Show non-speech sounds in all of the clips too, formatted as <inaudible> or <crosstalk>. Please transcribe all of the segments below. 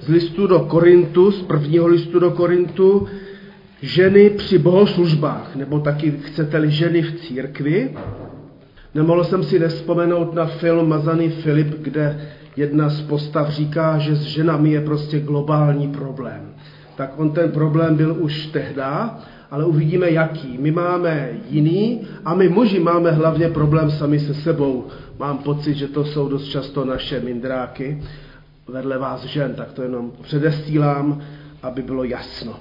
z listu do Korintu, z prvního listu do Korintu, ženy při bohoslužbách, nebo taky chcete-li ženy v církvi. Nemohl jsem si nespomenout na film Mazaný Filip, kde jedna z postav říká, že s ženami je prostě globální problém. Tak on ten problém byl už tehda, ale uvidíme jaký. My máme jiný a my muži máme hlavně problém sami se sebou. Mám pocit, že to jsou dost často naše mindráky vedle vás žen, tak to jenom předesílám, aby bylo jasno.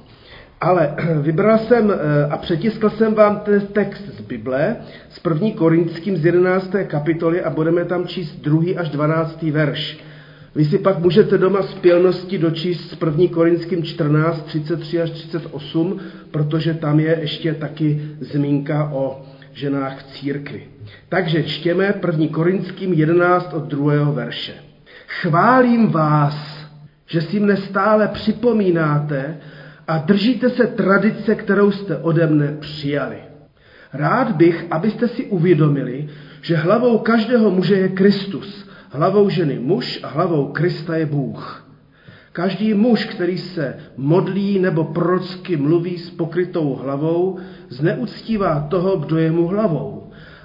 Ale <clears throat> vybral jsem eh, a přetiskl jsem vám ten text z Bible, z první Korinským z 11. kapitoly a budeme tam číst 2. až 12. verš. Vy si pak můžete doma z pělnosti dočíst s první Korinským 14, 33 až 38, protože tam je ještě taky zmínka o ženách v církvi. Takže čtěme první Korinským 11 od druhého verše. Chválím vás, že si mne stále připomínáte a držíte se tradice, kterou jste ode mne přijali. Rád bych, abyste si uvědomili, že hlavou každého muže je Kristus, hlavou ženy muž a hlavou Krista je Bůh. Každý muž, který se modlí nebo prorocky mluví s pokrytou hlavou, zneuctívá toho, kdo je mu hlavou.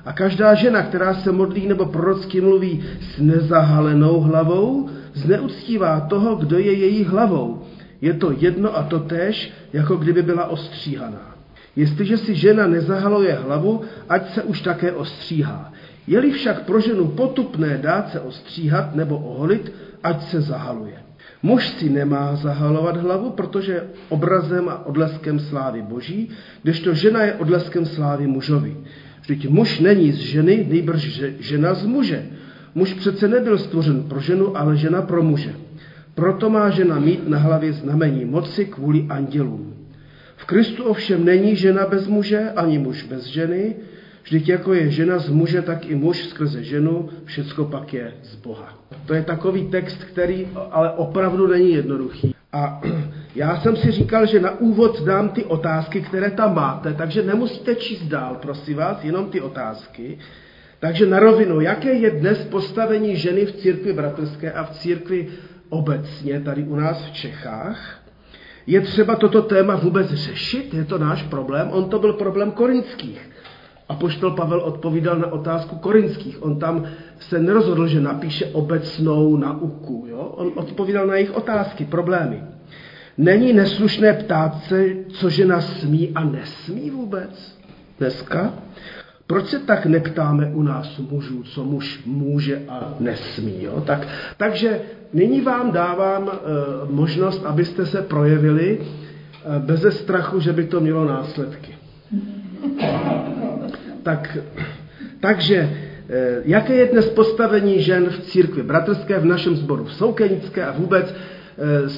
A každá žena, která se modlí nebo prorocky mluví s nezahalenou hlavou, zneuctívá toho, kdo je její hlavou. Je to jedno a to též, jako kdyby byla ostříhaná. Jestliže si žena nezahaluje hlavu, ať se už také ostříhá. Je-li však pro ženu potupné dát se ostříhat nebo oholit, ať se zahaluje. Muž si nemá zahalovat hlavu, protože je obrazem a odleskem slávy boží, kdežto žena je odleskem slávy mužovi. Vždyť muž není z ženy, nejbrž žena z muže. Muž přece nebyl stvořen pro ženu, ale žena pro muže. Proto má žena mít na hlavě znamení moci kvůli andělům. V Kristu ovšem není žena bez muže, ani muž bez ženy, Vždyť jako je žena z muže, tak i muž skrze ženu, všecko pak je z Boha. To je takový text, který ale opravdu není jednoduchý. A já jsem si říkal, že na úvod dám ty otázky, které tam máte, takže nemusíte číst dál, prosím vás, jenom ty otázky. Takže na rovinu, jaké je dnes postavení ženy v církvi bratrské a v církvi obecně tady u nás v Čechách? Je třeba toto téma vůbec řešit? Je to náš problém? On to byl problém korinských. A poštol Pavel odpovídal na otázku korinských. On tam se nerozhodl, že napíše obecnou nauku. Jo? On odpovídal na jejich otázky, problémy. Není neslušné ptát se, co žena smí a nesmí vůbec dneska? Proč se tak neptáme u nás mužů, co muž může a nesmí? Jo? Tak, takže nyní vám dávám e, možnost, abyste se projevili e, beze strachu, že by to mělo následky. Tak, takže, eh, jaké je dnes postavení žen v církvi bratrské, v našem sboru v Soukenické a vůbec? Eh,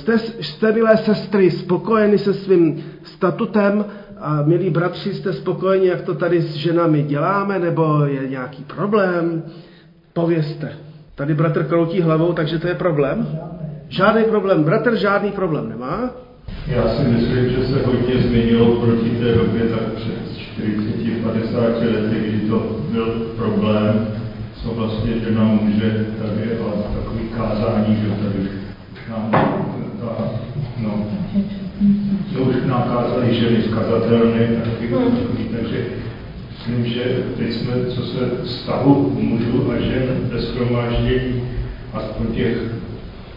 jste, milé sestry, spokojeni se svým statutem a milí bratři, jste spokojeni, jak to tady s ženami děláme, nebo je nějaký problém? Povězte. Tady bratr kroutí hlavou, takže to je problém? Žádný problém. Bratr žádný problém nemá? Já si myslím, že se hodně změnilo proti té době tak před 40-50 lety, kdy to byl problém, co vlastně žena může, tady je takový kázání, že tady nám, ta, no, to už nám kázali ženy zkazatelné, takže myslím, že teď jsme, co se vztahu mužů a žen ve schromáždění, aspoň těch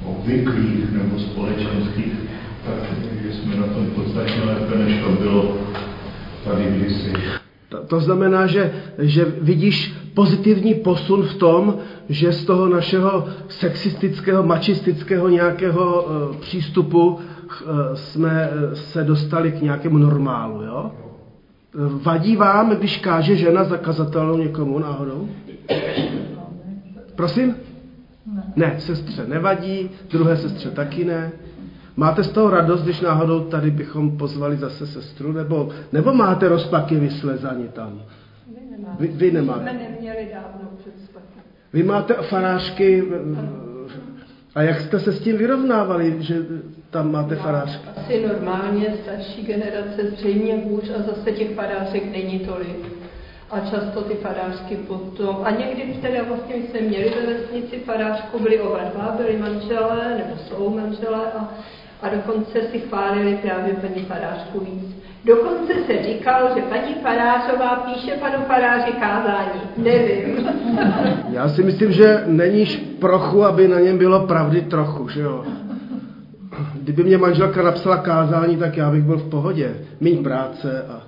obvyklých nebo společenských, tak že jsme na tom podstatně lépe, než to bylo tady kdysi. To, to znamená, že, že vidíš pozitivní posun v tom, že z toho našeho sexistického, mačistického nějakého uh, přístupu uh, jsme se dostali k nějakému normálu, jo? Vadí vám, když káže žena zakazatelnou někomu náhodou? Prosím? Ne, sestře nevadí, druhé sestře taky ne. Máte z toho radost, když náhodou tady bychom pozvali zase sestru, nebo, nebo máte rozpaky vyslezani tam? Vy nemáte. Vy, vy nemáte. Jsme neměli dávno. Vy máte farářky, a jak jste se s tím vyrovnávali, že tam máte farářky? Asi normálně starší generace zřejmě hůř a zase těch farářek není tolik. A často ty farářky potom, a někdy teda vlastně my jsme měli ve vesnici farářku, byli oba dva, byli manželé, nebo jsou manželé a, a dokonce si chválili právě paní farářku víc. Dokonce se říkalo, že paní farářová píše panu faráři kázání. Nevím. <laughs> Já si myslím, že není prochu, aby na něm bylo pravdy trochu, že jo. Kdyby mě manželka napsala kázání, tak já bych byl v pohodě. Míň práce a...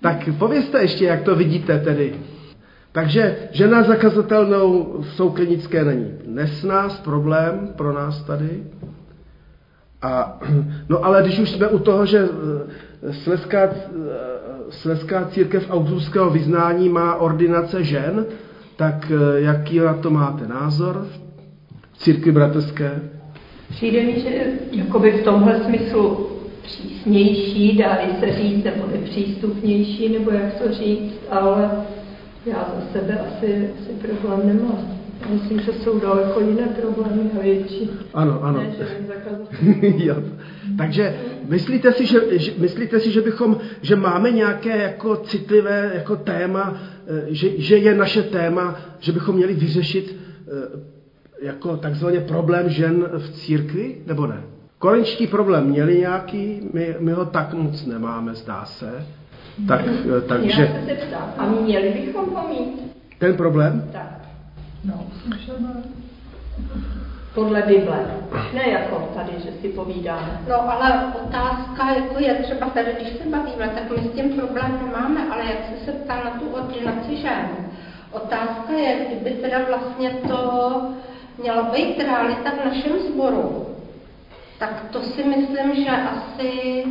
Tak povězte ještě, jak to vidíte tedy. Takže žena zakazatelnou v Souklinické není nesnás, problém pro nás tady. A, <clears throat> no ale když už jsme u toho, že eh, Sleská, eh, Sleská církev augsburského vyznání má ordinace žen, tak eh, jaký na to máte názor v církvi bratrské? Přijde mi, že jakoby v tomhle smyslu přísnější, dá se říct, nebo nepřístupnější, nebo jak to říct, ale já za sebe asi, asi problém nemám. Myslím, že jsou daleko jiné problémy a větší. Ano, ano. Ne, že <laughs> jo. Takže myslíte si, že, že, myslíte si, že bychom, že máme nějaké jako citlivé jako téma, eh, že, že je naše téma, že bychom měli vyřešit eh, jako takzvaně problém žen v církvi, nebo ne? Korenčtí problém měli nějaký, my, my ho tak moc nemáme, zdá se. Tak, eh, takže... Já se zeptám, a měli bychom ho mít? Ten problém? Tak. Podle Bible. Ne jako tady, že si povídáme. No ale otázka jako je třeba tady, když se bavíme, tak my s tím problém nemáme, ale jak jsi se ptal na tu ordinaci žen. Otázka je, kdyby teda vlastně to měla být realita v našem sboru, tak to si myslím, že asi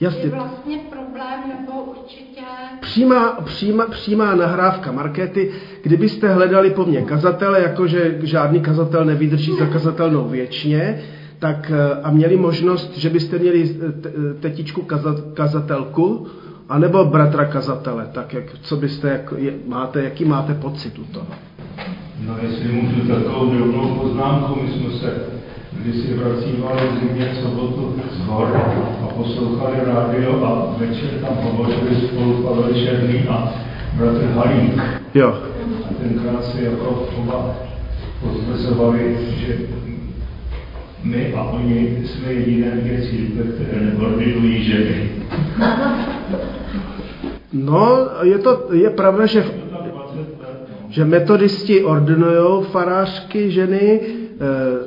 Jasně. je vlastně problém, nebo určitě... Přímá, přímá, přímá nahrávka markety, kdybyste hledali po mně kazatele, jakože žádný kazatel nevydrží za kazatelnou věčně, tak eh, a měli možnost, že byste měli eh, eh, tetičku kazat, kazatelku, anebo bratra kazatele, tak jak, co byste, jak, je, máte, jaký máte pocit u toho? No jestli můžu takovou drobnou poznámku, my jsme se kdysi vracívali v zimě v sobotu z hor a poslouchali rádio a večer tam hovořili spolu Pavel Černý a bratr Halík. Jo. A tenkrát si jako oba potvrzovali, že my a oni jsme jediné dvě církve, které neordinují ženy. No, je to, je pravda, že, že metodisti ordinují farářky ženy,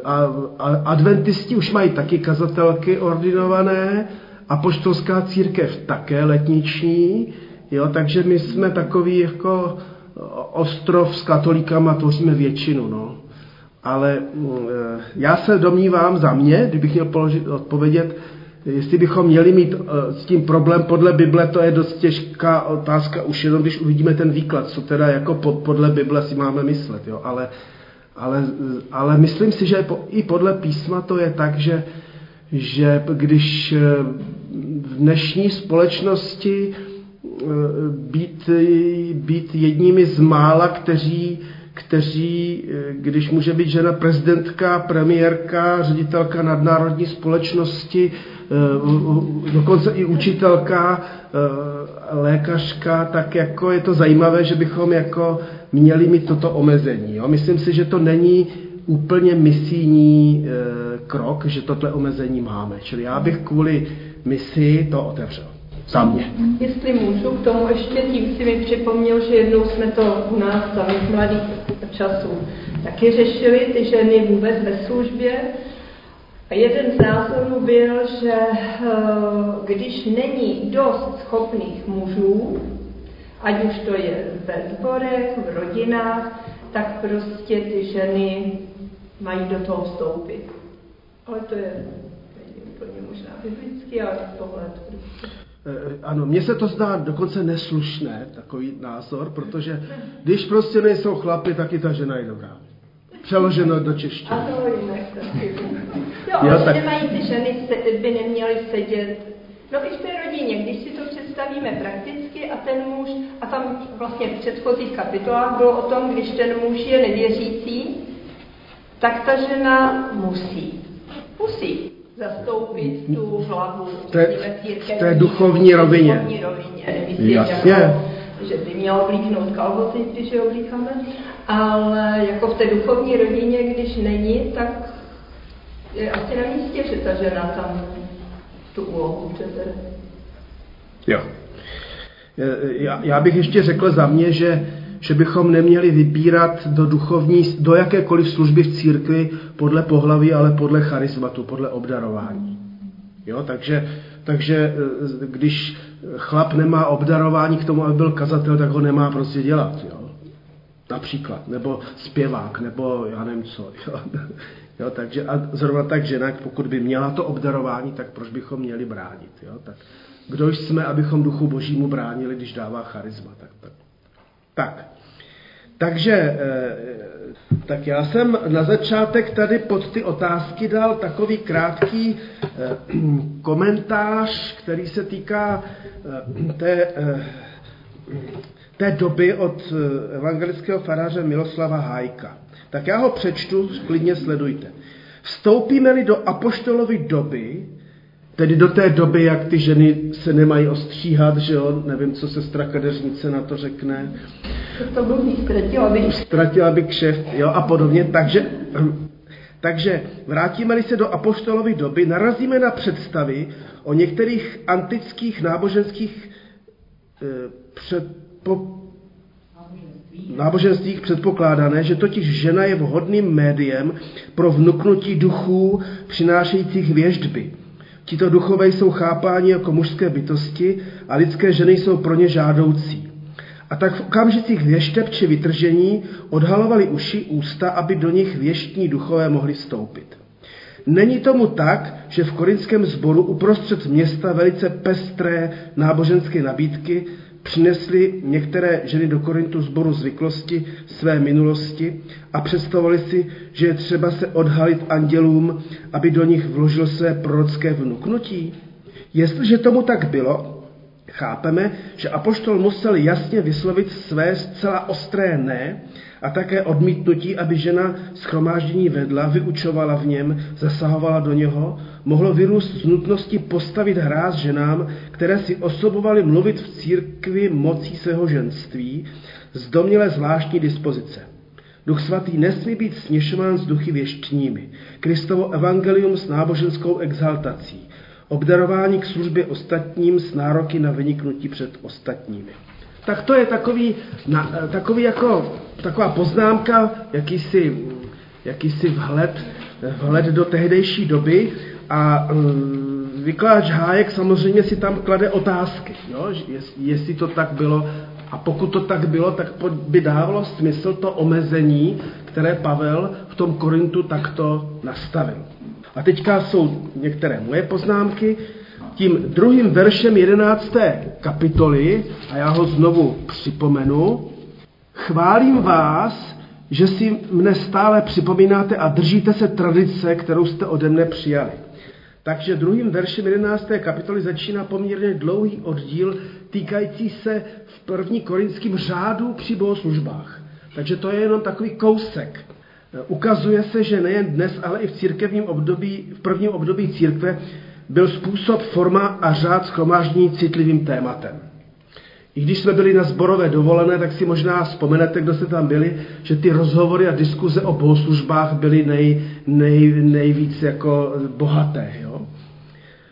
a, a adventisti už mají taky kazatelky ordinované, a poštolská církev také letniční, jo, takže my jsme takový jako ostrov s katolíkama, tvoříme většinu, no. Ale eh, já se domnívám za mě, kdybych měl položit, odpovědět, Jestli bychom měli mít eh, s tím problém podle Bible, to je dost těžká otázka, už jenom když uvidíme ten výklad, co teda jako podle Bible si máme myslet. Jo? Ale, ale, ale myslím si, že i podle písma to je tak, že, že když eh, v dnešní společnosti eh, být, být jedními z mála, kteří kteří, když může být žena prezidentka, premiérka, ředitelka nadnárodní společnosti, Eh, dokonce i učitelka, eh, lékařka, tak jako je to zajímavé, že bychom jako měli mít toto omezení. Jo? Myslím si, že to není úplně misijní eh, krok, že tohle omezení máme. Čili já bych kvůli misi to otevřel. Za mě. Jestli můžu k tomu ještě, tím si mi připomněl, že jednou jsme to u nás samých mladých časů taky řešili, ty ženy vůbec ve službě, a jeden z názorů byl, že eh, když není dost schopných mužů, ať už to je ve sborech, v rodinách, tak prostě ty ženy mají do toho vstoupit. Ale to je úplně možná biblický, ale pohled prostě. Eh, ano, mně se to zdá dokonce neslušné, takový názor, protože když prostě nejsou chlapy, tak i ta žena je dobrá. Přeloženo do češtiny. A to jinak Jo, jo tak... nemají ty ženy, se, by neměly sedět No i v té rodině, když si to představíme prakticky a ten muž, a tam vlastně v předchozích kapitolách bylo o tom, když ten muž je nevěřící, tak ta žena musí, musí zastoupit tu hlavu v té, v té duchovní rovině. Duchovní rovině. Jasně. Jako, že by měla oblíknout kalhoty, když je oblíkáme, ale jako v té duchovní rodině, když není, tak je asi na místě, že ta žena tam tu úlohu přece. Jo. Já, já bych ještě řekl za mě, že, že bychom neměli vybírat do duchovní, do jakékoliv služby v církvi podle pohlaví, ale podle charizmatu, podle obdarování. Jo, takže, takže eh, když chlap nemá obdarování k tomu, aby byl kazatel, tak ho nemá prostě dělat. Jo. Například, nebo zpěvák, nebo já nevím co. Jo. Jo, takže a zrovna tak žena, pokud by měla to obdarování, tak proč bychom měli bránit? Jo? Tak kdo jsme, abychom duchu božímu bránili, když dává charisma? Tak, tak. tak. Takže eh, tak já jsem na začátek tady pod ty otázky dal takový krátký eh, <clears throat> komentář, který se týká eh, té, té doby od evangelického faráře Miloslava Hájka. Tak já ho přečtu, klidně sledujte. Vstoupíme-li do apoštolovy doby, tedy do té doby, jak ty ženy se nemají ostříhat, že jo, nevím, co se kadeřnice na to řekne. To byl ztratila by. Ztratila by kšeft, jo, a podobně. Takže, takže vrátíme-li se do apoštolovy doby, narazíme na představy o některých antických náboženských eh, předpo, náboženstvích předpokládané, že totiž žena je vhodným médiem pro vnuknutí duchů přinášejících věždby. Tito duchové jsou chápáni jako mužské bytosti a lidské ženy jsou pro ně žádoucí. A tak v okamžicích věšteb či vytržení odhalovali uši ústa, aby do nich věštní duchové mohli vstoupit. Není tomu tak, že v korinském sboru uprostřed města velice pestré náboženské nabídky Přinesli některé ženy do Korintu zboru zvyklosti své minulosti a představovali si, že je třeba se odhalit andělům, aby do nich vložil své prorocké vnuknutí? Jestliže tomu tak bylo, chápeme, že apoštol musel jasně vyslovit své zcela ostré ne a také odmítnutí, aby žena schromáždění vedla, vyučovala v něm, zasahovala do něho, mohlo vyrůst z nutnosti postavit hráz ženám, které si osobovaly mluvit v církvi mocí svého ženství, z domněle zvláštní dispozice. Duch svatý nesmí být směšován s duchy věštními. Kristovo evangelium s náboženskou exaltací. Obdarování k službě ostatním s nároky na vyniknutí před ostatními. Tak to je takový, na, takový jako, taková poznámka, jakýsi, jakýsi vhled, vhled do tehdejší doby a uh, vykladač Hájek samozřejmě si tam klade otázky, jo? jestli to tak bylo a pokud to tak bylo, tak by dávalo smysl to omezení, které Pavel v tom Korintu takto nastavil. A teďka jsou některé moje poznámky. Tím druhým veršem 11. kapitoly, a já ho znovu připomenu, chválím vás, že si mne stále připomínáte a držíte se tradice, kterou jste ode mne přijali. Takže druhým veršem 11. kapitoly začíná poměrně dlouhý oddíl týkající se v první korinským řádu při bohoslužbách. Takže to je jenom takový kousek. Ukazuje se, že nejen dnes, ale i v církevním období, v prvním období církve byl způsob, forma a řád schromáždění citlivým tématem. I když jsme byli na zborové dovolené, tak si možná vzpomenete, kdo jste tam byli, že ty rozhovory a diskuze o bohoslužbách byly nej, nej, nejvíc jako bohaté. Jo?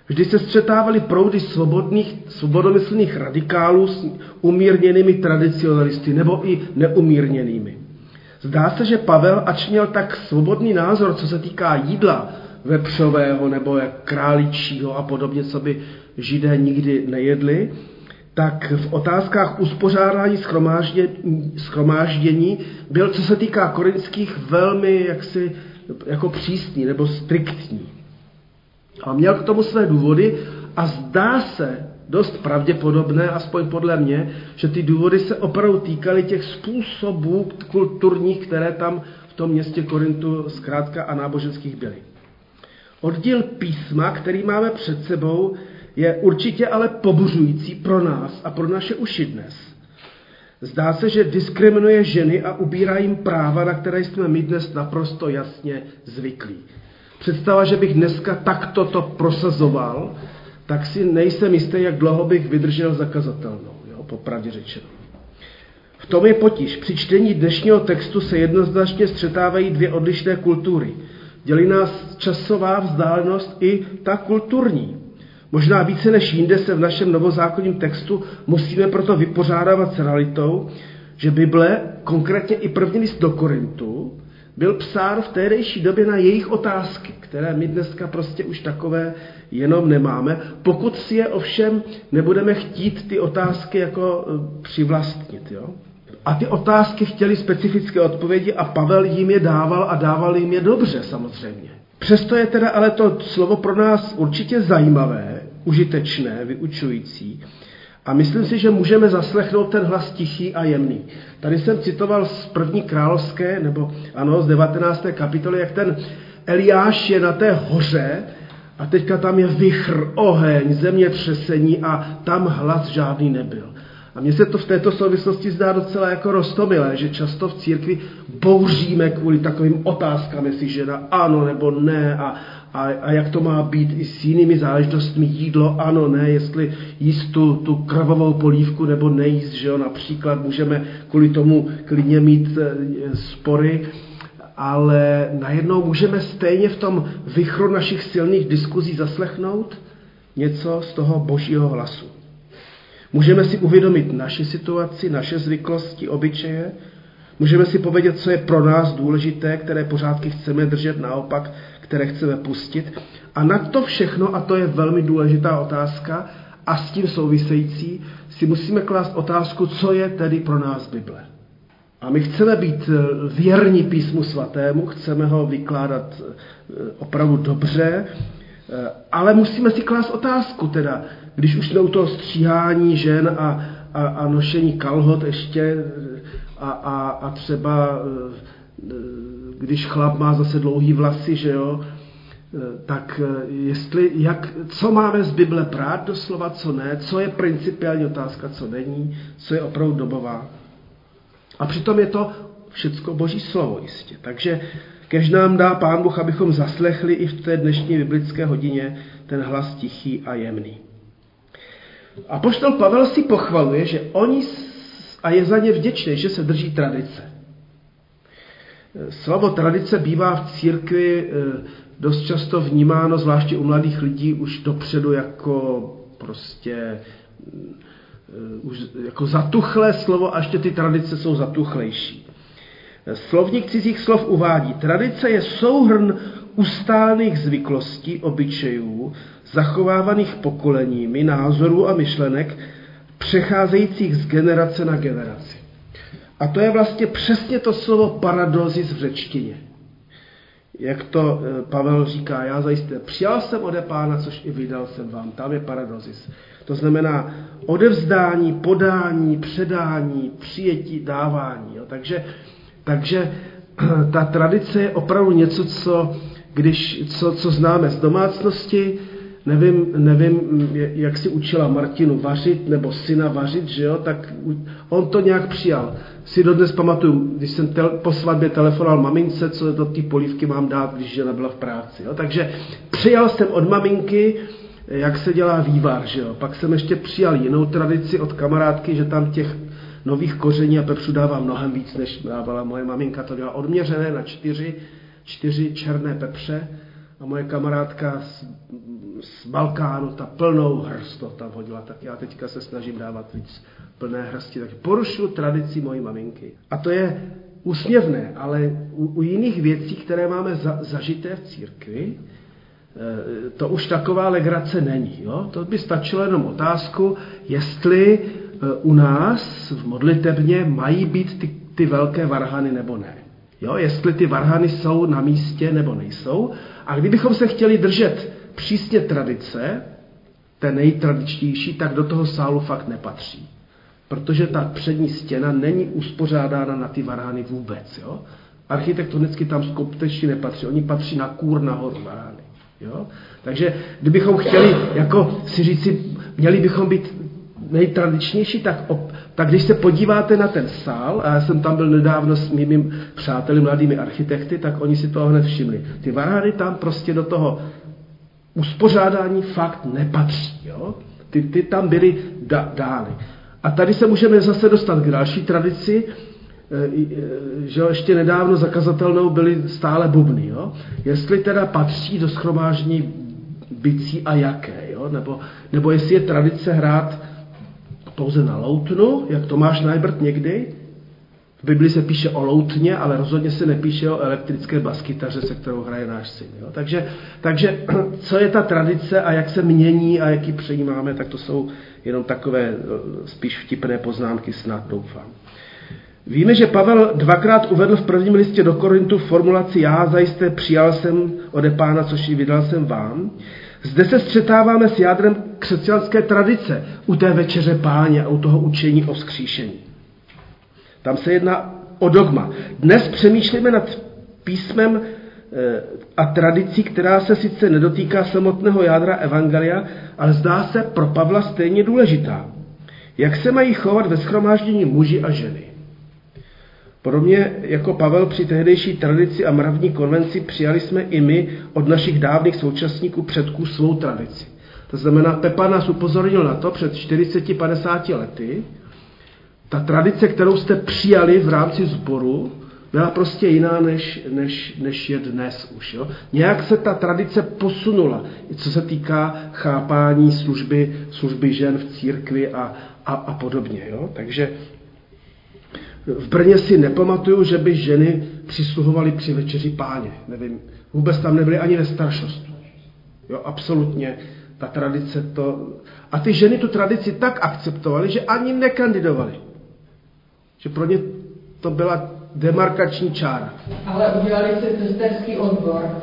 Vždy se střetávaly proudy svobodných, svobodomyslných radikálů s umírněnými tradicionalisty nebo i neumírněnými. Zdá se, že Pavel, ač měl tak svobodný názor, co se týká jídla vepřového nebo králičího a podobně, co by židé nikdy nejedli, tak v otázkách uspořádání schromáždění byl, co se týká korinských, velmi jaksi jako přísný nebo striktní. A měl k tomu své důvody a zdá se dost pravděpodobné, aspoň podle mě, že ty důvody se opravdu týkaly těch způsobů kulturních, které tam v tom městě Korintu zkrátka a náboženských byly. Oddíl písma, který máme před sebou, je určitě ale pobuřující pro nás a pro naše uši dnes. Zdá se, že diskriminuje ženy a ubírá jim práva, na které jsme my dnes naprosto jasně zvyklí. Představa, že bych dneska takto to prosazoval, tak si nejsem jistý, jak dlouho bych vydržel zakazatelnou, jo, popravdě řečeno. V tom je potíž. Při čtení dnešního textu se jednoznačně střetávají dvě odlišné kultury. Dělí nás časová vzdálenost i ta kulturní. Možná více než jinde se v našem novozákonním textu musíme proto vypořádávat s realitou, že Bible, konkrétně i první list do Korintu, byl psán v tehdejší době na jejich otázky, které my dneska prostě už takové jenom nemáme, pokud si je ovšem nebudeme chtít ty otázky jako e, přivlastnit. Jo? A ty otázky chtěly specifické odpovědi a Pavel jim je dával a dával jim je dobře samozřejmě. Přesto je teda ale to slovo pro nás určitě zajímavé, užitečné, vyučující. A myslím si, že můžeme zaslechnout ten hlas tichý a jemný. Tady jsem citoval z první královské, nebo ano, z 19. kapitoly, jak ten Eliáš je na té hoře a teďka tam je vychr, oheň, zemětřesení a tam hlas žádný nebyl. A mně se to v této souvislosti zdá docela jako roztomilé, že často v církvi bouříme kvůli takovým otázkám, jestli žena ano nebo ne a, a, a jak to má být i s jinými záležitostmi, jídlo ano, ne, jestli jíst tu, tu krvavou polívku nebo nejíst, že jo, například můžeme kvůli tomu klidně mít e, spory, ale najednou můžeme stejně v tom vychru našich silných diskuzí zaslechnout něco z toho božího hlasu. Můžeme si uvědomit naši situaci, naše zvyklosti, obyčeje, můžeme si povědět, co je pro nás důležité, které pořádky chceme držet, naopak, které chceme pustit. A na to všechno, a to je velmi důležitá otázka, a s tím související, si musíme klást otázku, co je tedy pro nás Bible. A my chceme být eh, věrní písmu svatému, chceme ho vykládat eh, opravdu dobře, eh, ale musíme si klást otázku teda, když už jsme u toho stříhání žen a, a, a nošení kalhot ještě a, a, a třeba když chlap má zase dlouhý vlasy, že jo, tak jestli, jak, co máme z Bible prát doslova, co ne, co je principiální otázka, co není, co je opravdu dobová. A přitom je to všecko boží slovo jistě. Takže kež nám dá Pán Bůh, abychom zaslechli i v té dnešní biblické hodině ten hlas tichý a jemný. A poštol Pavel si pochvaluje, že oni a je za ně vděčný, že se drží tradice. Slovo tradice bývá v církvi eh, dost často vnímáno, zvláště u mladých lidí, už dopředu jako prostě Eh, už jako zatuchlé slovo a ještě ty tradice jsou zatuchlejší. Slovník cizích slov uvádí, tradice je souhrn ustálených zvyklostí, obyčejů, zachovávaných pokoleními, názorů a myšlenek, přecházejících z generace na generaci. A to je vlastně přesně to slovo paradozis v řečtině. Jak to eh, Pavel říká, já zajisté přijal jsem ode pána, což i vydal jsem vám. Tam je paradozis. To znamená odevzdání, podání, předání, přijetí, dávání. Jo. Takže, takže <clears throat> ta tradice je opravdu něco, co, když, co, co známe z domácnosti, nevím, nevím, jak si učila Martinu vařit, nebo syna vařit, že jo, tak on to nějak přijal. Si dodnes pamatuju, když jsem tel, po svatbě telefonoval mamince, co do té polívky mám dát, když žena byla v práci. Jo. Takže přijal jsem od maminky, jak se dělá vývar, že jo. Pak jsem ještě přijal jinou tradici od kamarádky, že tam těch nových koření a pepřů dává mnohem víc, než dávala moje maminka. To dělá odměřené na čtyři, čtyři černé pepře a moje kamarádka z, Balkánu, ta plnou hrst to tam hodila, tak já teďka se snažím dávat víc plné hrsti, tak porušuju tradici mojí maminky. A to je úsměvné, ale u, u jiných věcí, které máme za, zažité v církvi, Eh, to už taková legrace není. Jo? To by stačilo jenom otázku, jestli eh, u nás v modlitebně mají být ty, ty velké varhany nebo ne. Jo? Jestli ty varhany jsou na místě nebo nejsou. A kdybychom se chtěli držet přísně tradice, té nejtradičtější, tak do toho sálu fakt nepatří. Protože ta přední stěna není uspořádána na ty varhany vůbec. Jo? Architektonicky tam skutečně nepatří. Oni patří na kůr nahoru varhany. Jo? Takže kdybychom chtěli jako si říci, měli bychom být nejtradičnější, tak, op, tak když se podíváte na ten sál, a já jsem tam byl nedávno s mými přáteli, mladými architekty, tak oni si to hned všimli. Ty varány tam prostě do toho uspořádání fakt nepatří. Jo? Ty, ty tam byly da, dány. A tady se můžeme zase dostat k další tradici, eh, eh, že ještě nedávno zakazatelnou byly stále bubny. Jo? Jestli teda patří do schromáždění bicí a jaké, jo? Nebo, nebo jestli je tradice hrát pouze na loutnu, jak Tomáš Najbrt někdy, v Bibli se píše o loutně, ale rozhodně se nepíše o elektrické baskytaře, se kterou hraje náš syn. Jo? Takže, takže <clears throat> co je ta tradice a jak se mění a jak ji přejímáme, tak to jsou jenom takové eh, spíš vtipné poznámky, snad doufám. Víme, že Pavel dvakrát uvedl v prvním listě do Korintu formulaci já zajisté přijal jsem ode pána, což ji vydal jsem vám. Zde se střetáváme s jádrem křesťanské tradice u té večeře páně a u toho učení o skříšení. Tam se jedná o dogma. Dnes přemýšlíme nad písmem eh, a tradicí, která se sice nedotýká samotného jádra Evangelia, ale zdá se pro Pavla stejně důležitá. Jak se mají chovat ve schromáždění muži a ženy? Podobně jako Pavel při tehdejší tradici a mravní konvenci přijali jsme i my od našich dávných současníků předků svou tradici. To znamená, Pepa nás upozornil na to před 40-50 lety, ta tradice, kterou jste přijali v rámci sboru, byla prostě jiná, než, než, než je dnes už. Jo? Nějak se ta tradice posunula, co se týká chápání služby, služby žen v církvi a, a, a podobně. Jo? Takže v Brně si nepamatuju, že by ženy přisluhovaly při večeři páně. Nevím, vůbec tam nebyly ani ve staršostu. Jo, absolutně. Ta tradice to... A ty ženy tu tradici tak akceptovaly, že ani nekandidovaly. Že pro ně to byla demarkační čára. Ale udělali si sesterský odbor.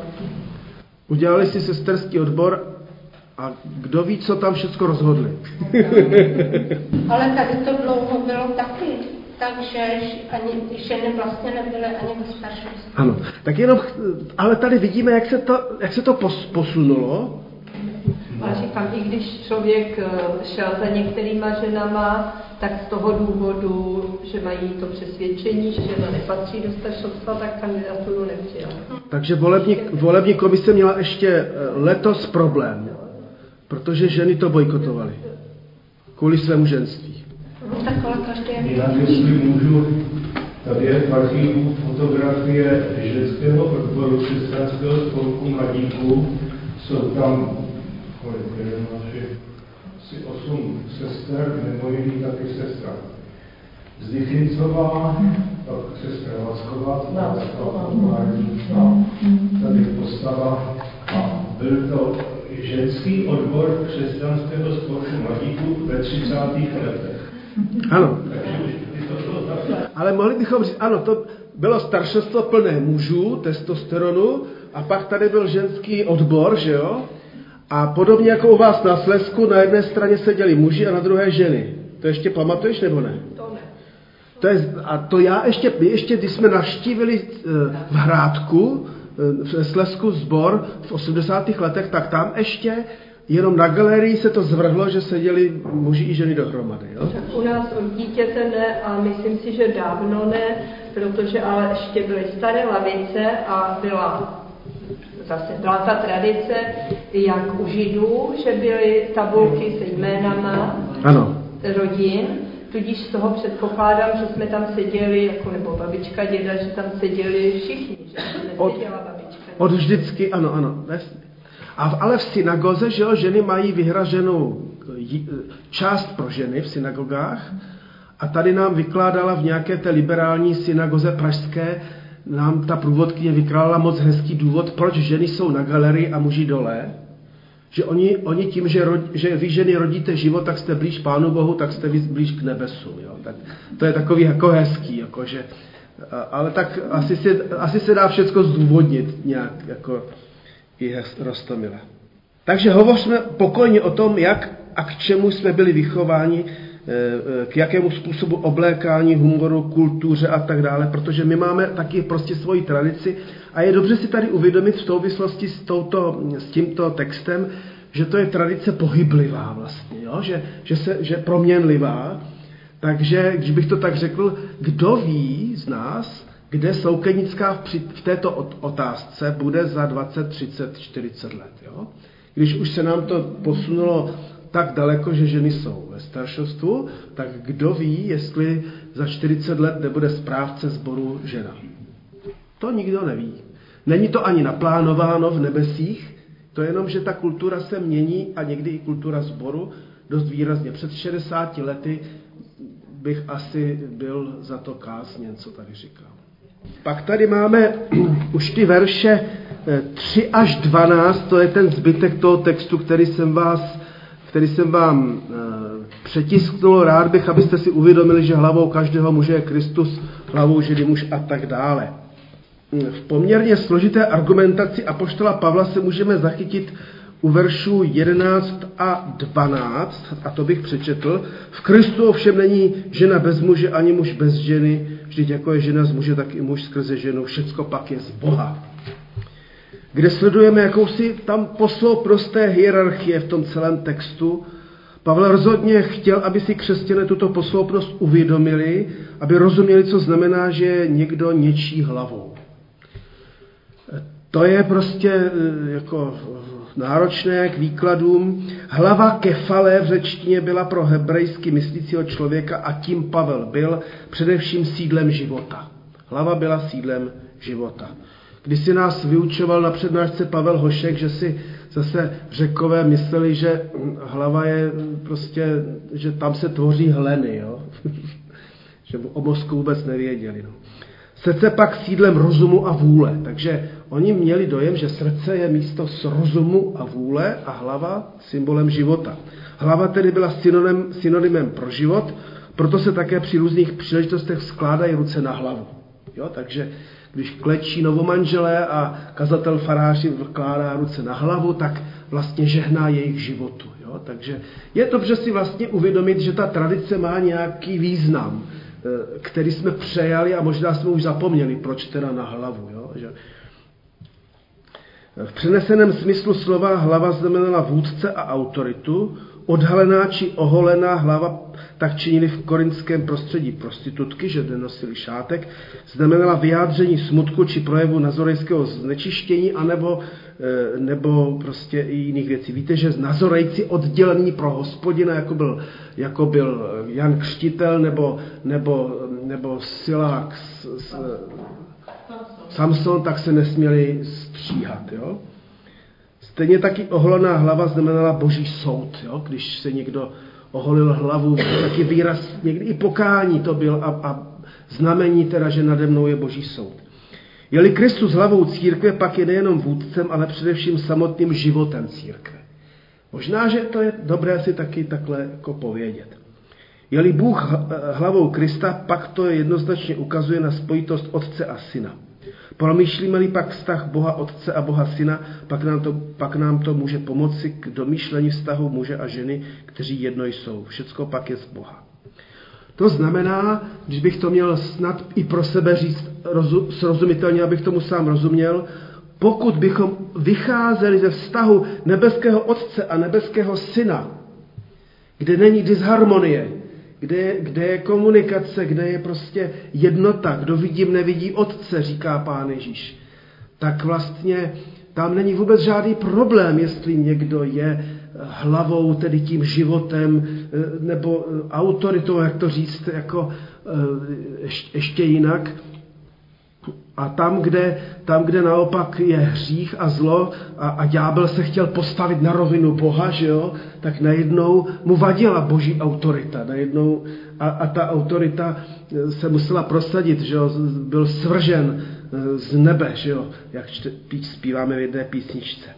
Udělali si sesterský odbor a kdo ví, co tam všechno rozhodli. <laughs> Ale tady to dlouho bylo taky takže ani ženy vlastně nebyly ani ve. Ano, tak jenom, ale tady vidíme, jak se to, jak se to posunulo. A říkám, i když člověk eh, šel za některýma ženama, tak z toho důvodu, že mají to přesvědčení, že žena nepatří do staršovstva, tak kandidaturu nepřijal. Takže volební, volební komise měla ještě eh, letos problém, protože ženy to bojkotovaly kvůli svému ženství. Jinak, jestli můžu, tady je v archivu fotografie ženského odboru křesťanského spolku mladíků. Jsou tam, jeden, naši, asi osm sester, mimo jiný taky sestra Zdychincová, pak sestra Vacková, tady postava. A byl to ženský odbor křesťanského spolku mladíků ve 30. letech. Ano. Ale mohli bychom říct, ano, to bylo staršostvo plné mužů, testosteronu, a pak tady byl ženský odbor, že jo? A podobně jako u vás na Slesku, na jedné straně seděli muži a na druhé ženy. To ještě pamatuješ nebo ne? To ne. To je, a to já ještě, my ještě, když jsme navštívili eh, v Hrádku, eh, v Slesku zbor v 80. letech, tak tam ještě jenom na galerii se to zvrhlo, že seděli muži i ženy dohromady. Jo? Tak u nás od dítěte ne a myslím si, že dávno ne, protože ale ještě byly staré lavice a byla zase byla ta tradice, jak u Židů, že byly tabulky se jménama ano. rodin, tudíž z toho předpokládám, že jsme tam seděli, jako nebo babička, děda, že tam seděli všichni, že neseděla babička. Od vždycky, ano, ano, a v, ale v synagoze, že jo, ženy mají vyhraženou část pro ženy v synagogách a tady nám vykládala v nějaké té liberální synagoze pražské, nám ta průvodkyně vykládala moc hezký důvod, proč ženy jsou na galerii a muži dole. Že oni, oni tím, že, rod, že vy ženy rodíte život, tak jste blíž Pánu Bohu, tak jste blíž k nebesu. Jo. Tak to je takový jako hezký, jako že, ale tak asi se, asi se dá všechno zdůvodnit nějak, jako, i Rostomile. Takže hovořme pokojně o tom, jak a k čemu jsme byli vychováni, k jakému způsobu oblékání, humoru, kultuře a tak dále, protože my máme taky prostě svoji tradici a je dobře si tady uvědomit v souvislosti s, touto, s tímto textem, že to je tradice pohyblivá vlastně, jo? Že, že, se, že proměnlivá. Takže, když bych to tak řekl, kdo ví z nás, kde Soukenická v této otázce bude za 20, 30, 40 let. Jo? Když už se nám to posunulo tak daleko, že ženy jsou ve staršostvu, tak kdo ví, jestli za 40 let nebude správce sboru žena. To nikdo neví. Není to ani naplánováno v nebesích, to je jenom, že ta kultura se mění a někdy i kultura sboru dost výrazně. Před 60 lety bych asi byl za to kázněn, co tady říkám. Pak tady máme <clears throat> už ty verše 3 eh, až 12, to je ten zbytek toho textu, který jsem, vás, který jsem vám eh, přetisknul. Rád bych, abyste si uvědomili, že hlavou každého muže je Kristus, hlavou ženy muž a tak dále. V poměrně složité argumentaci apoštola Pavla se můžeme zachytit u veršů 11 a 12, a to bych přečetl. V Kristu ovšem není žena bez muže ani muž bez ženy, vždyť jako je žena z muže, tak i muž skrze ženu, všecko pak je z Boha. Kde sledujeme jakousi tam poslou prosté hierarchie v tom celém textu. Pavel rozhodně chtěl, aby si křesťané tuto posloupnost uvědomili, aby rozuměli, co znamená, že je někdo něčí hlavou. To je prostě e, jako náročné k výkladům. Hlava kefale v řečtině byla pro hebrejsky myslícího člověka a tím Pavel byl především sídlem života. Hlava byla sídlem života. Když si nás vyučoval na přednášce Pavel Hošek, že si zase řekové mysleli, že hlava je prostě, že tam se tvoří hleny, jo? <laughs> že o mozku vůbec nevěděli. No. Srdce pak sídlem rozumu a vůle. Takže oni měli dojem, že srdce je místo s rozumu a vůle a hlava symbolem života. Hlava tedy byla synonym, synonymem pro život, proto se také při různých příležitostech skládají ruce na hlavu. Jo, takže když klečí novomanželé a kazatel faráři vkládá ruce na hlavu, tak vlastně žehná jejich životu. Jo? Takže je dobře si vlastně uvědomit, že ta tradice má nějaký význam. Eh, který jsme přejali a možná jsme už zapomněli, proč teda na hlavu. Jo? Že v přeneseném smyslu slova hlava znamenala vůdce a autoritu, odhalená či oholená hlava tak činili v korinském prostředí prostitutky, že nenosili šátek, znamenala vyjádření smutku či projevu nazorejského znečištění, anebo, eh, nebo prostě i jiných věcí. Víte, že nazorejci oddělení pro hospodina, jako byl, jako byl Jan Křtitel nebo, nebo, nebo Silák s, s, Samson, tak se nesměli stříhat. Jo? Stejně taky oholená hlava znamenala boží soud. Jo? Když se někdo oholil hlavu, taky výraz, někdy i pokání to byl a, a znamení teda, že nade mnou je boží soud. Je-li Kristus hlavou církve, pak je nejenom vůdcem, ale především samotným životem církve. Možná, že to je dobré si taky takhle jako povědět. Je-li Bůh hlavou Krista, pak to jednoznačně ukazuje na spojitost Otce a Syna. Promýšlíme-li pak vztah Boha Otce a Boha Syna, pak nám, to, pak nám to může pomoci k domýšlení vztahu muže a ženy, kteří jedno jsou. Všecko pak je z Boha. To znamená, když bych to měl snad i pro sebe říct rozu, srozumitelně, abych tomu sám rozuměl, pokud bychom vycházeli ze vztahu nebeského Otce a nebeského Syna, kde není disharmonie, kde kde je komunikace, kde je prostě jednota, kdo vidím, nevidí otce, říká pán Ježíš, tak vlastně tam není vůbec žádný problém, jestli někdo je hlavou, tedy tím životem, nebo autoritou, jak to říct, jako eh, ještě jinak. A tam kde, tam, kde naopak je hřích a zlo a, a ďábel se chtěl postavit na rovinu Boha, že jo, tak najednou mu vadila boží autorita. Najednou, a, a ta autorita eh, se musela prosadit, že jo, byl svržen eh, z nebe, že jo, jak čte, zpíváme v jedné písničce.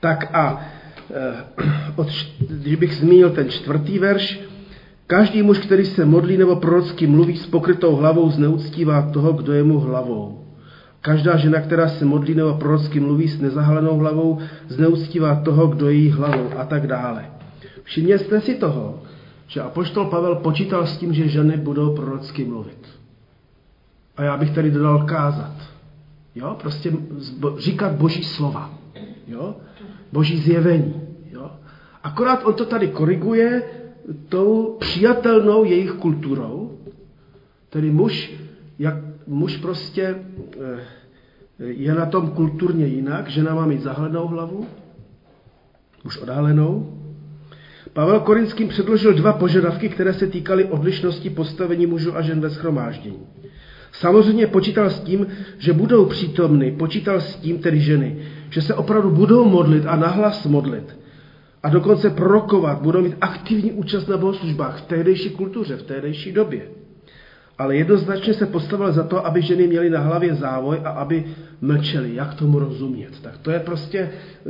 Tak a eh, od, když bych zmínil ten čtvrtý verš, Každý muž, který se modlí nebo prorocky mluví s pokrytou hlavou, zneuctívá toho, kdo je mu hlavou. Každá žena, která se modlí nebo prorocky mluví s nezahalenou hlavou, zneuctívá toho, kdo je jí hlavou a tak dále. Všimněte si toho, že apoštol Pavel počítal s tím, že ženy budou prorocky mluvit. A já bych tady dodal kázat. Jo, prostě říkat boží slova. Jo, boží zjevení. Jo. Akorát on to tady koriguje, tou přijatelnou jejich kulturou, tedy muž, jak muž prostě eh, je na tom kulturně jinak, žena má mít zahlednou hlavu, muž odhalenou. Pavel Korinským předložil dva požadavky, které se týkaly odlišnosti postavení mužů a žen ve schromáždění. Samozřejmě počítal s tím, že budou přítomny, počítal s tím tedy ženy, že se opravdu budou modlit a nahlas modlit. A dokonce prorokovat, budou mít aktivní účast na bohoslužbách v tehdejší kultuře, v tehdejší době. Ale jednoznačně se postavil za to, aby ženy měly na hlavě závoj a aby mlčeli. Jak tomu rozumět? Tak to je prostě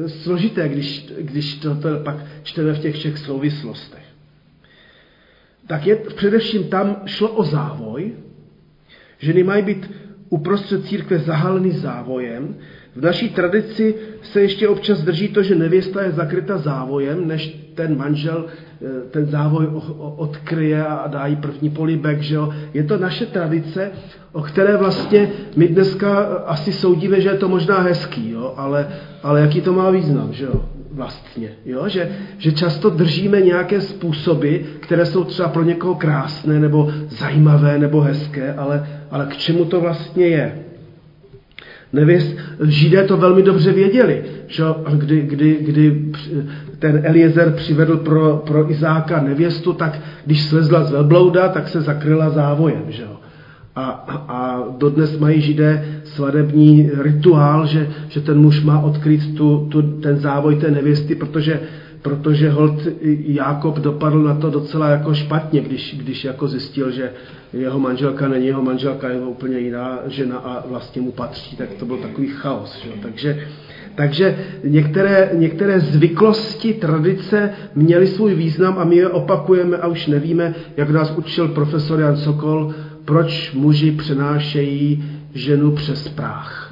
eh, složité, když, když to, to pak čteme v těch všech souvislostech. Tak je především tam šlo o závoj. Ženy mají být uprostřed církve zahalený závojem. V naší tradici se ještě občas drží to, že nevěsta je zakryta závojem, než ten manžel eh, ten závoj odkryje a dá jí první polibek. Že jo? Je to naše tradice, o které vlastně my dneska asi soudíme, že je to možná hezký, jo? Ale, ale jaký to má význam, že jo? vlastně. Jo? Že, že často držíme nějaké způsoby, které jsou třeba pro někoho krásné, nebo zajímavé, nebo hezké, ale, ale k čemu to vlastně je. Nevěst, Židé to velmi dobře věděli, že kdy, kdy, kdy ten Eliezer přivedl pro, pro Izáka nevěstu, tak když slezla z velblouda, tak se zakryla závojem. Že A, a dodnes mají židé svadební rituál, že, že ten muž má odkryt tu, tu, ten závoj té nevěsty, protože, protože hold Jákob dopadl na to docela jako špatně, když, když jako zjistil, že jeho manželka není jeho manželka, je úplně jiná žena a vlastně mu patří, tak to byl takový chaos. Že? Takže, takže některé, některé zvyklosti, tradice měly svůj význam a my je opakujeme a už nevíme, jak nás učil profesor Jan Sokol, proč muži přenášejí ženu přes práh.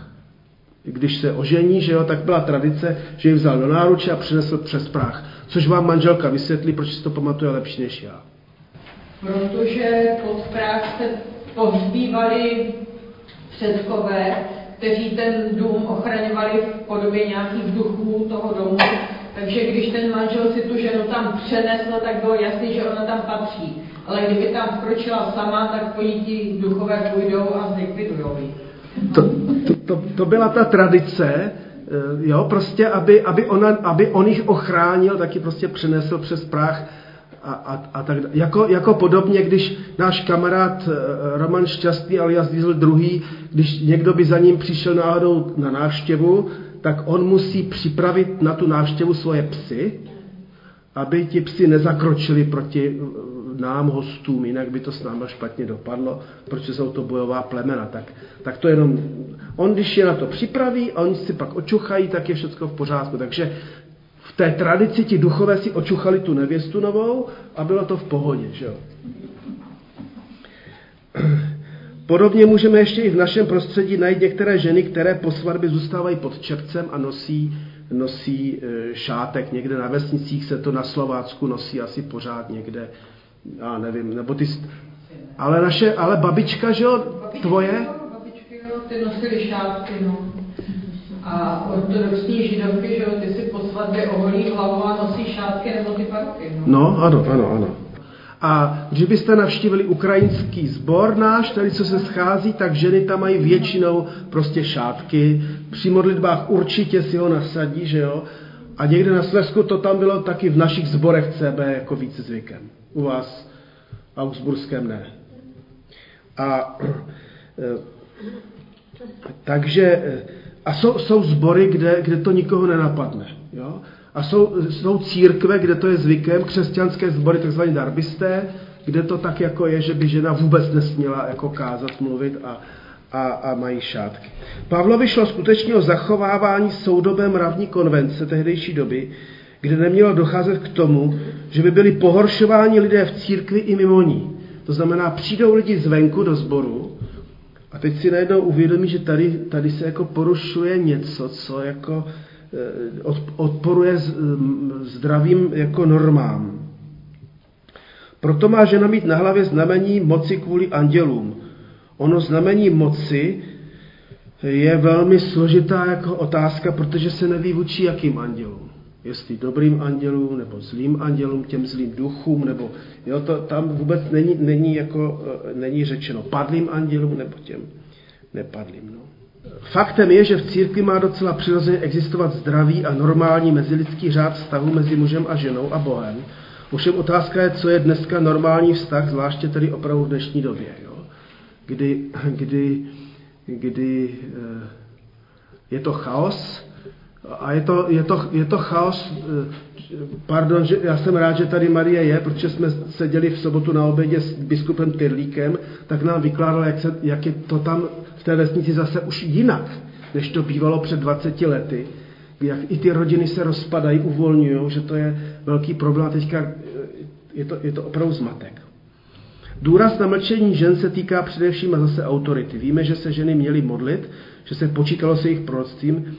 Když se ožení, že jo, tak byla tradice, že ji vzal do náruče a přinesl přes práh. Což vám manželka vysvětlí, proč si to pamatuje lepší než já. Protože pod práh se pohřbívali předkové, kteří ten dům ochraňovali v podobě nějakých duchů toho domu. Takže když ten manžel si tu ženu tam přenesl, tak bylo jasný, že ona tam patří. Ale kdyby tam vkročila sama, tak po ní ti duchové půjdou a zlikvidujou to, to, to, to byla ta tradice, eh, jo, prostě, aby, aby, ona, aby on jich ochránil, taky prostě přenesl přes práh a, a, a tak jako, jako podobně, když náš kamarád eh, Roman Šťastný alias Diesel druhý, když někdo by za ním přišel náhodou na návštěvu, tak on musí připravit na tu návštěvu svoje psy, aby ti psi nezakročili proti eh, nám hostům, jinak by to s námi špatně dopadlo, protože jsou to bojová plemena. Tak, tak to jenom, on když je na to připraví a oni si pak očuchají, tak je všechno v pořádku. Takže v té tradici ti duchové si očuchali tu nevěstu novou a bylo to v pohodě. Že jo? Podobně můžeme ještě i v našem prostředí najít některé ženy, které po svatbě zůstávají pod čepcem a nosí, nosí e, šátek. Někde na vesnicích se to na Slovácku nosí asi pořád někde, já nevím, nebo ty... Ale naše, ale babička, že jo, tvoje? Babičky, jo, ty nosily šátky, no. A ortodoxní židovky, že jo, ty si po svatbě oholí hlavu a nosí šátky nebo ty parky, no. No, ano, ano, ano. A když byste navštívili ukrajinský sbor náš, tady co se schází, tak ženy tam mají většinou prostě šátky. Při modlitbách určitě si ho nasadí, že jo. A někde na Slesku to tam bylo taky v našich zborech CB jako víc zvykem. U vás Augsburském ne. A e, takže e, a jsou, jsou zbory, kde, kde to nikoho nenapadne. Jo? A jsou, jsou církve, kde to je zvykem, křesťanské sbory, takzvané darbisté, kde to tak jako je, že by žena vůbec nesměla jako kázat, mluvit a, a, a mají šátky. Pavlovi šlo skutečně o zachovávání soudobé mravní konvence tehdejší doby, kde nemělo docházet k tomu, že by byli pohoršováni lidé v církvi i mimo ní. To znamená, přijdou lidi zvenku do sboru a teď si najednou uvědomí, že tady, tady se jako porušuje něco, co jako Eh, odporuje zdravým jako normám. Proto má žena mít na hlavě znamení moci kvůli andělům. Ono znamení moci je velmi složitá jako otázka, protože se neví vůči jakým andělům. Jestli dobrým andělům, nebo zlým andělům, těm zlým duchům, nebo jo, to tam vůbec není, není, jako, eh, není řečeno padlým andělům, nebo těm nepadlým. No. Faktem je, že v církvi má docela přirozeně existovat zdravý a normální mezilidský řád vztahu mezi mužem a ženou a Bohem. Ovšem otázka je, co je dneska normální vztah, zvláště tedy opravdu v dnešní době, jo? Kdy, kdy, kdy eh, je to chaos a je to, je to, je to chaos, pardon, že já jsem rád, že tady Marie je, protože jsme seděli v sobotu na obědě s biskupem Tyrlíkem, tak nám vykládal, jak, se, jak je to tam v té vesnici zase už jinak, než to bývalo před 20 lety jak i ty rodiny se rozpadají, uvolňují, že to je velký problém a teďka eh, je to, je to opravdu zmatek. Důraz na mlčení žen se týká především a zase autority. Víme, že se ženy měly modlit, že se počítalo se jejich proroctvím,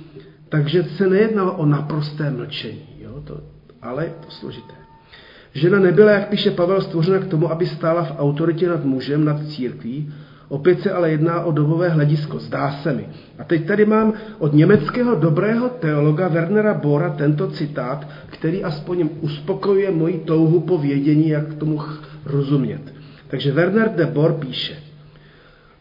takže se nejednalo o naprosté mlčení, jo? To, ale je to složité. Žena nebyla, jak píše Pavel, stvořena k tomu, aby stála v autoritě nad mužem, nad církví, Opět se ale jedná o dobové hledisko, zdá se mi. A teď tady mám od německého dobrého teologa Wernera Bora tento citát, který aspoň uspokojuje moji touhu po vědění, jak tomu rozumět. Takže Werner de Boer píše,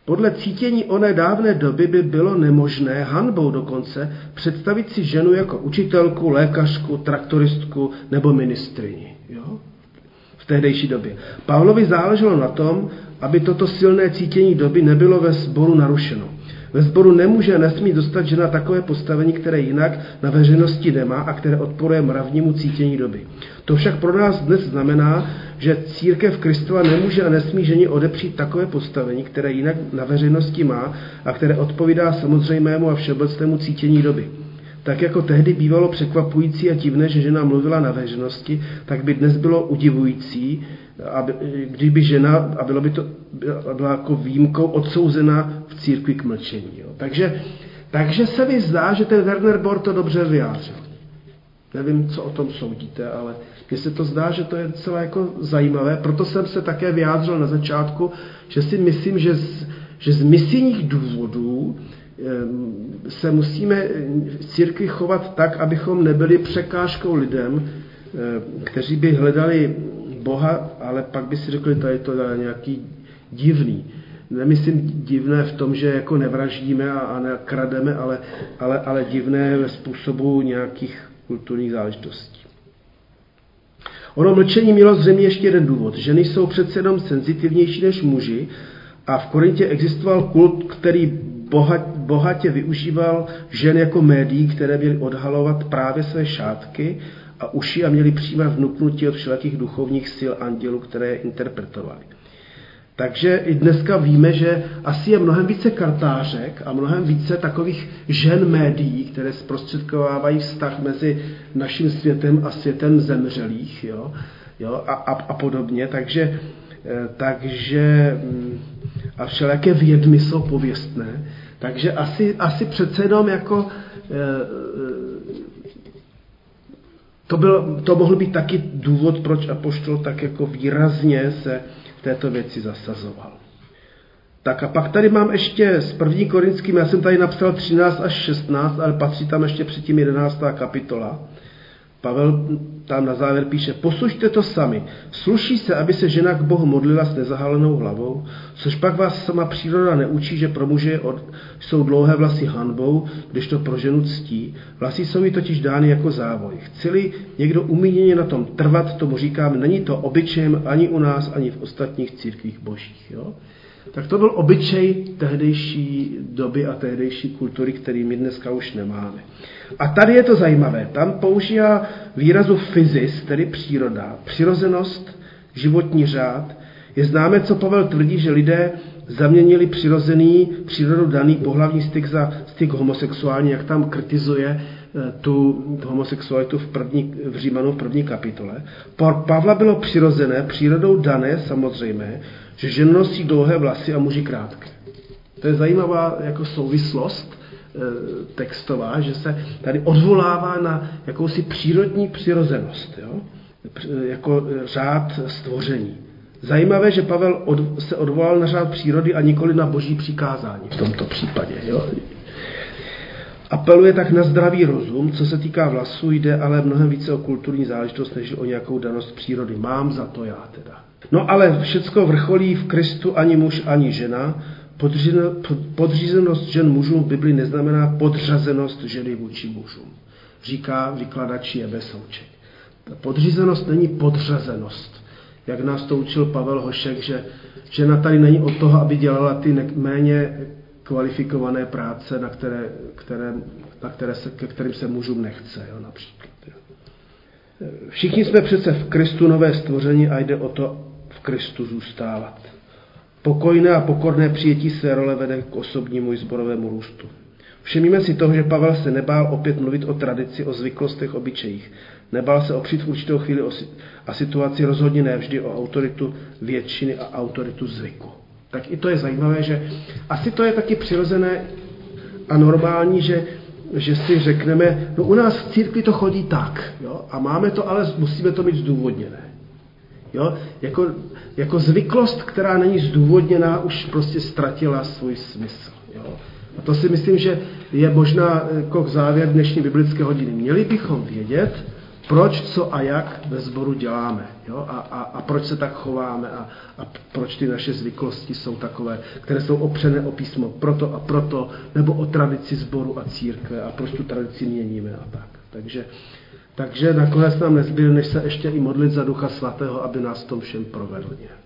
podle cítění oné dávné doby by bylo nemožné, hanbou dokonce, představit si ženu jako učitelku, lékařku, traktoristku nebo ministrini. Jo? V tehdejší době. Pavlovi záleželo na tom, aby toto silné cítění doby nebylo ve sboru narušeno. Ve sboru nemůže a nesmí dostat žena takové postavení, které jinak na veřejnosti nemá a které odporuje mravnímu cítění doby. To však pro nás dnes znamená, že církev Kristova nemůže a nesmí ženě odepřít takové postavení, které jinak na veřejnosti má a které odpovídá samozřejmému a všeobecnému cítění doby. Tak jako tehdy bývalo překvapující a divné, že žena mluvila na veřejnosti, tak by dnes bylo udivující, aby, kdyby žena, a bylo by to byla jako výjimkou, odsouzena v církvi k mlčení. Jo. Takže, takže se mi zdá, že ten Werner Bor to dobře vyjádřil. Nevím, co o tom soudíte, ale mně se to zdá, že to je celé jako zajímavé. Proto jsem se také vyjádřil na začátku, že si myslím, že z, že z misijních důvodů se musíme v církvi chovat tak, abychom nebyli překážkou lidem, kteří by hledali Boha, ale pak by si řekli, to je to nějaký divný. Nemyslím divné v tom, že jako nevraždíme a, a nekrademe, ale, ale, ale divné ve způsobu nějakých kulturních záležitostí. Ono mlčení mělo zřejmě ještě jeden důvod. Ženy jsou přece jenom senzitivnější než muži a v Korintě existoval kult, který bohatě využíval žen jako médií, které měly odhalovat právě své šátky a uši a měli přijímat vnuknutí od všelakých duchovních sil andělů, které je interpretovali. Takže i dneska víme, že asi je mnohem více kartářek a mnohem více takových žen médií, které zprostředkovávají vztah mezi naším světem a světem zemřelých jo, jo, a, a, a podobně. Takže, eh, takže mm, a všelijaké vědmy jsou pověstné. Takže asi, asi přece jenom jako eh, to, byl, to mohl být taky důvod, proč Apoštol tak jako výrazně se v této věci zasazoval. Tak a pak tady mám ještě s první korinským, já jsem tady napsal 13 až 16, ale patří tam ještě předtím 11. kapitola. Pavel tam na závěr píše, posuďte to sami. Sluší se, aby se žena k Bohu modlila s nezahalenou hlavou, což pak vás sama příroda neučí, že pro muže jsou dlouhé vlasy hanbou, když to pro ženu ctí. Vlasy jsou jí totiž dány jako závoj. Chci-li někdo umíněně na tom trvat, tomu říkám, není to obyčejem ani u nás, ani v ostatních církvích božích. Jo? Tak to byl obyčej tehdejší doby a tehdejší kultury, který my dneska už nemáme. A tady je to zajímavé. Tam používá výrazu fyzis, tedy příroda, přirozenost, životní řád. Je známe, co Pavel tvrdí, že lidé zaměnili přirozený, přírodu daný pohlavní styk za styk homosexuální, jak tam kritizuje eh, tu homosexualitu v, první, v Římanu v první kapitole. Pro Pavla bylo přirozené, přírodou dané samozřejmě, že žena nosí dlouhé vlasy a muži krátké. To je zajímavá jako souvislost e, textová, že se tady odvolává na jakousi přírodní přirozenost, jo? jako řád stvoření. Zajímavé, že Pavel od, se odvolal na řád přírody a nikoli na boží přikázání v tomto případě. Jo? Apeluje tak na zdravý rozum, co se týká vlasů, jde ale mnohem více o kulturní záležitost, než o nějakou danost přírody. Mám za to já teda. No ale všecko vrcholí v Kristu ani muž, ani žena. Podřízenost žen mužům v Bibli neznamená podřazenost ženy vůči mužům. Říká vykladač Jebe Souček. Ta podřízenost není podřazenost. Jak nás to učil Pavel Hošek, že žena tady není od toho, aby dělala ty méně kvalifikované práce, na které, které, na které se, ke kterým se mužům nechce, jo, například. Jo. Všichni jsme přece v Kristu nové stvoření a jde o to Kristu zůstávat. Pokojné a pokorné přijetí své role vede k osobnímu i zborovému růstu. Všimníme si toho, že Pavel se nebál opět mluvit o tradici, o zvyklostech, obyčejích. Nebál se opřít v určitou chvíli o a situaci rozhodně ne vždy o autoritu většiny a autoritu zvyku. Tak i to je zajímavé, že asi to je taky přirozené a normální, že, že si řekneme, no u nás v církvi to chodí tak, jo, a máme to, ale musíme to mít zdůvodněné. Jo, jako, jako zvyklost, která není zdůvodněná, už prostě ztratila svůj smysl. Jo. A to si myslím, že je možná jako závěr dnešní biblické hodiny. Měli bychom vědět, proč, co a jak ve sboru děláme. Jo? A, a, a proč se tak chováme a, a proč ty naše zvyklosti jsou takové, které jsou opřené o písmo proto a proto, nebo o tradici sboru a církve a proč tu tradici měníme a tak. Takže, takže nakonec nám nezbyl, než se ještě i modlit za Ducha Svatého, aby nás tom všem provedl nějak.